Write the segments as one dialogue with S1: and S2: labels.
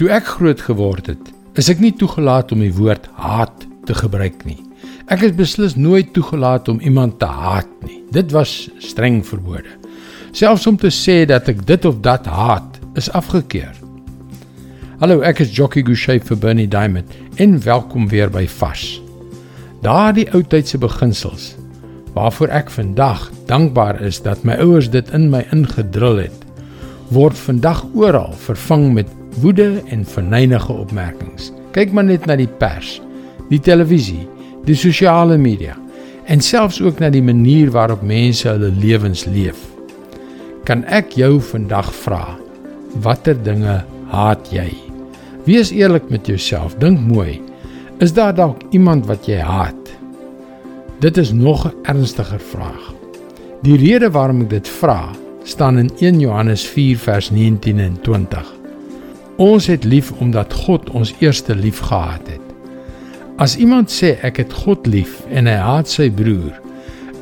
S1: Toe ek groot geword het, is ek nie toegelaat om die woord haat te gebruik nie. Ek is beslis nooit toegelaat om iemand te haat nie. Dit was streng verbode. Selfs om te sê dat ek dit of dat haat, is afgekeur. Hallo, ek is Jockey Gouchee vir Bernie Diamond en welkom weer by Vars. Daardie ou tydse beginsels waarvoor ek vandag dankbaar is dat my ouers dit in my ingedrul het, word vandag oral vervang met woede en verneinige opmerkings. Kyk maar net na die pers, die televisie, die sosiale media en selfs ook na die manier waarop mense hulle lewens leef. Kan ek jou vandag vra, watter dinge haat jy? Wees eerlik met jouself, dink mooi. Is daar dalk iemand wat jy haat? Dit is nog 'n ernstiger vraag. Die rede waarom ek dit vra, staan in 1 Johannes 4 vers 19 en 20. Ons het lief omdat God ons eerste lief gehad het. As iemand sê ek het God lief en hy haat sy broer,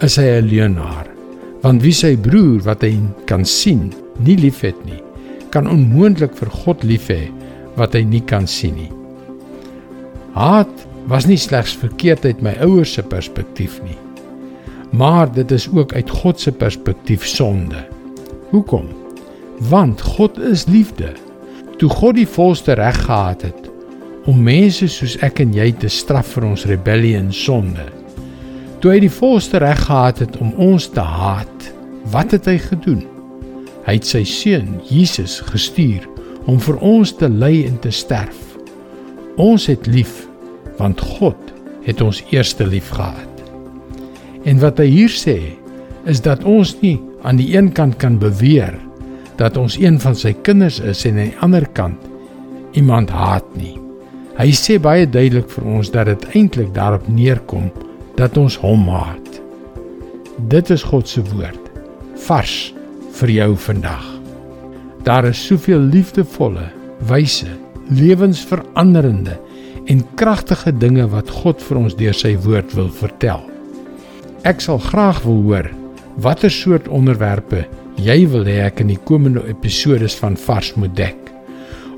S1: is hy 'n leienaar. Want wie sy broer wat hy kan sien, nie liefhet nie, kan onmoontlik vir God lief hê wat hy nie kan sien nie. Haat was nie slegs verkeerd uit my ouers se perspektief nie, maar dit is ook uit God se perspektief sonde. Hoekom? Want God is liefde. Toe God die volste reg gehad het om mense soos ek en jy te straf vir ons rebellie en sonde. Toe hy die volste reg gehad het om ons te haat, wat het hy gedoen? Hy het sy seun Jesus gestuur om vir ons te ly en te sterf. Ons het lief want God het ons eerste lief gehad. En wat hy hier sê is dat ons nie aan die een kant kan beweer dat ons een van sy kinders is en aan die ander kant iemand haat nie. Hy sê baie duidelik vir ons dat dit eintlik daarop neerkom dat ons hom haat. Dit is God se woord vars vir jou vandag. Daar is soveel liefdevolle, wyse, lewensveranderende en kragtige dinge wat God vir ons deur sy woord wil vertel. Ek sal graag wil hoor watter soort onderwerpe jy wil hê ek in die komende episode van Vars moet dek.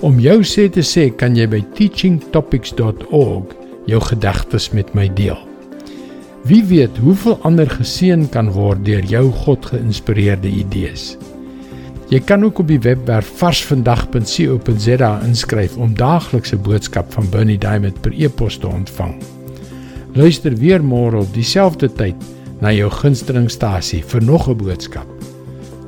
S1: Om jou sê te sê, kan jy by teachingtopics.org jou gedagtes met my deel. Wie weet hoeveel ander geseën kan word deur jou God geïnspireerde idees. Jy kan ook op die webwerf varsvandag.co.za inskryf om daaglikse boodskap van Bernie Diamond per e-pos te ontvang. Luister weer môre op dieselfde tyd na jou gunstelingstasie vir nog 'n boodskap.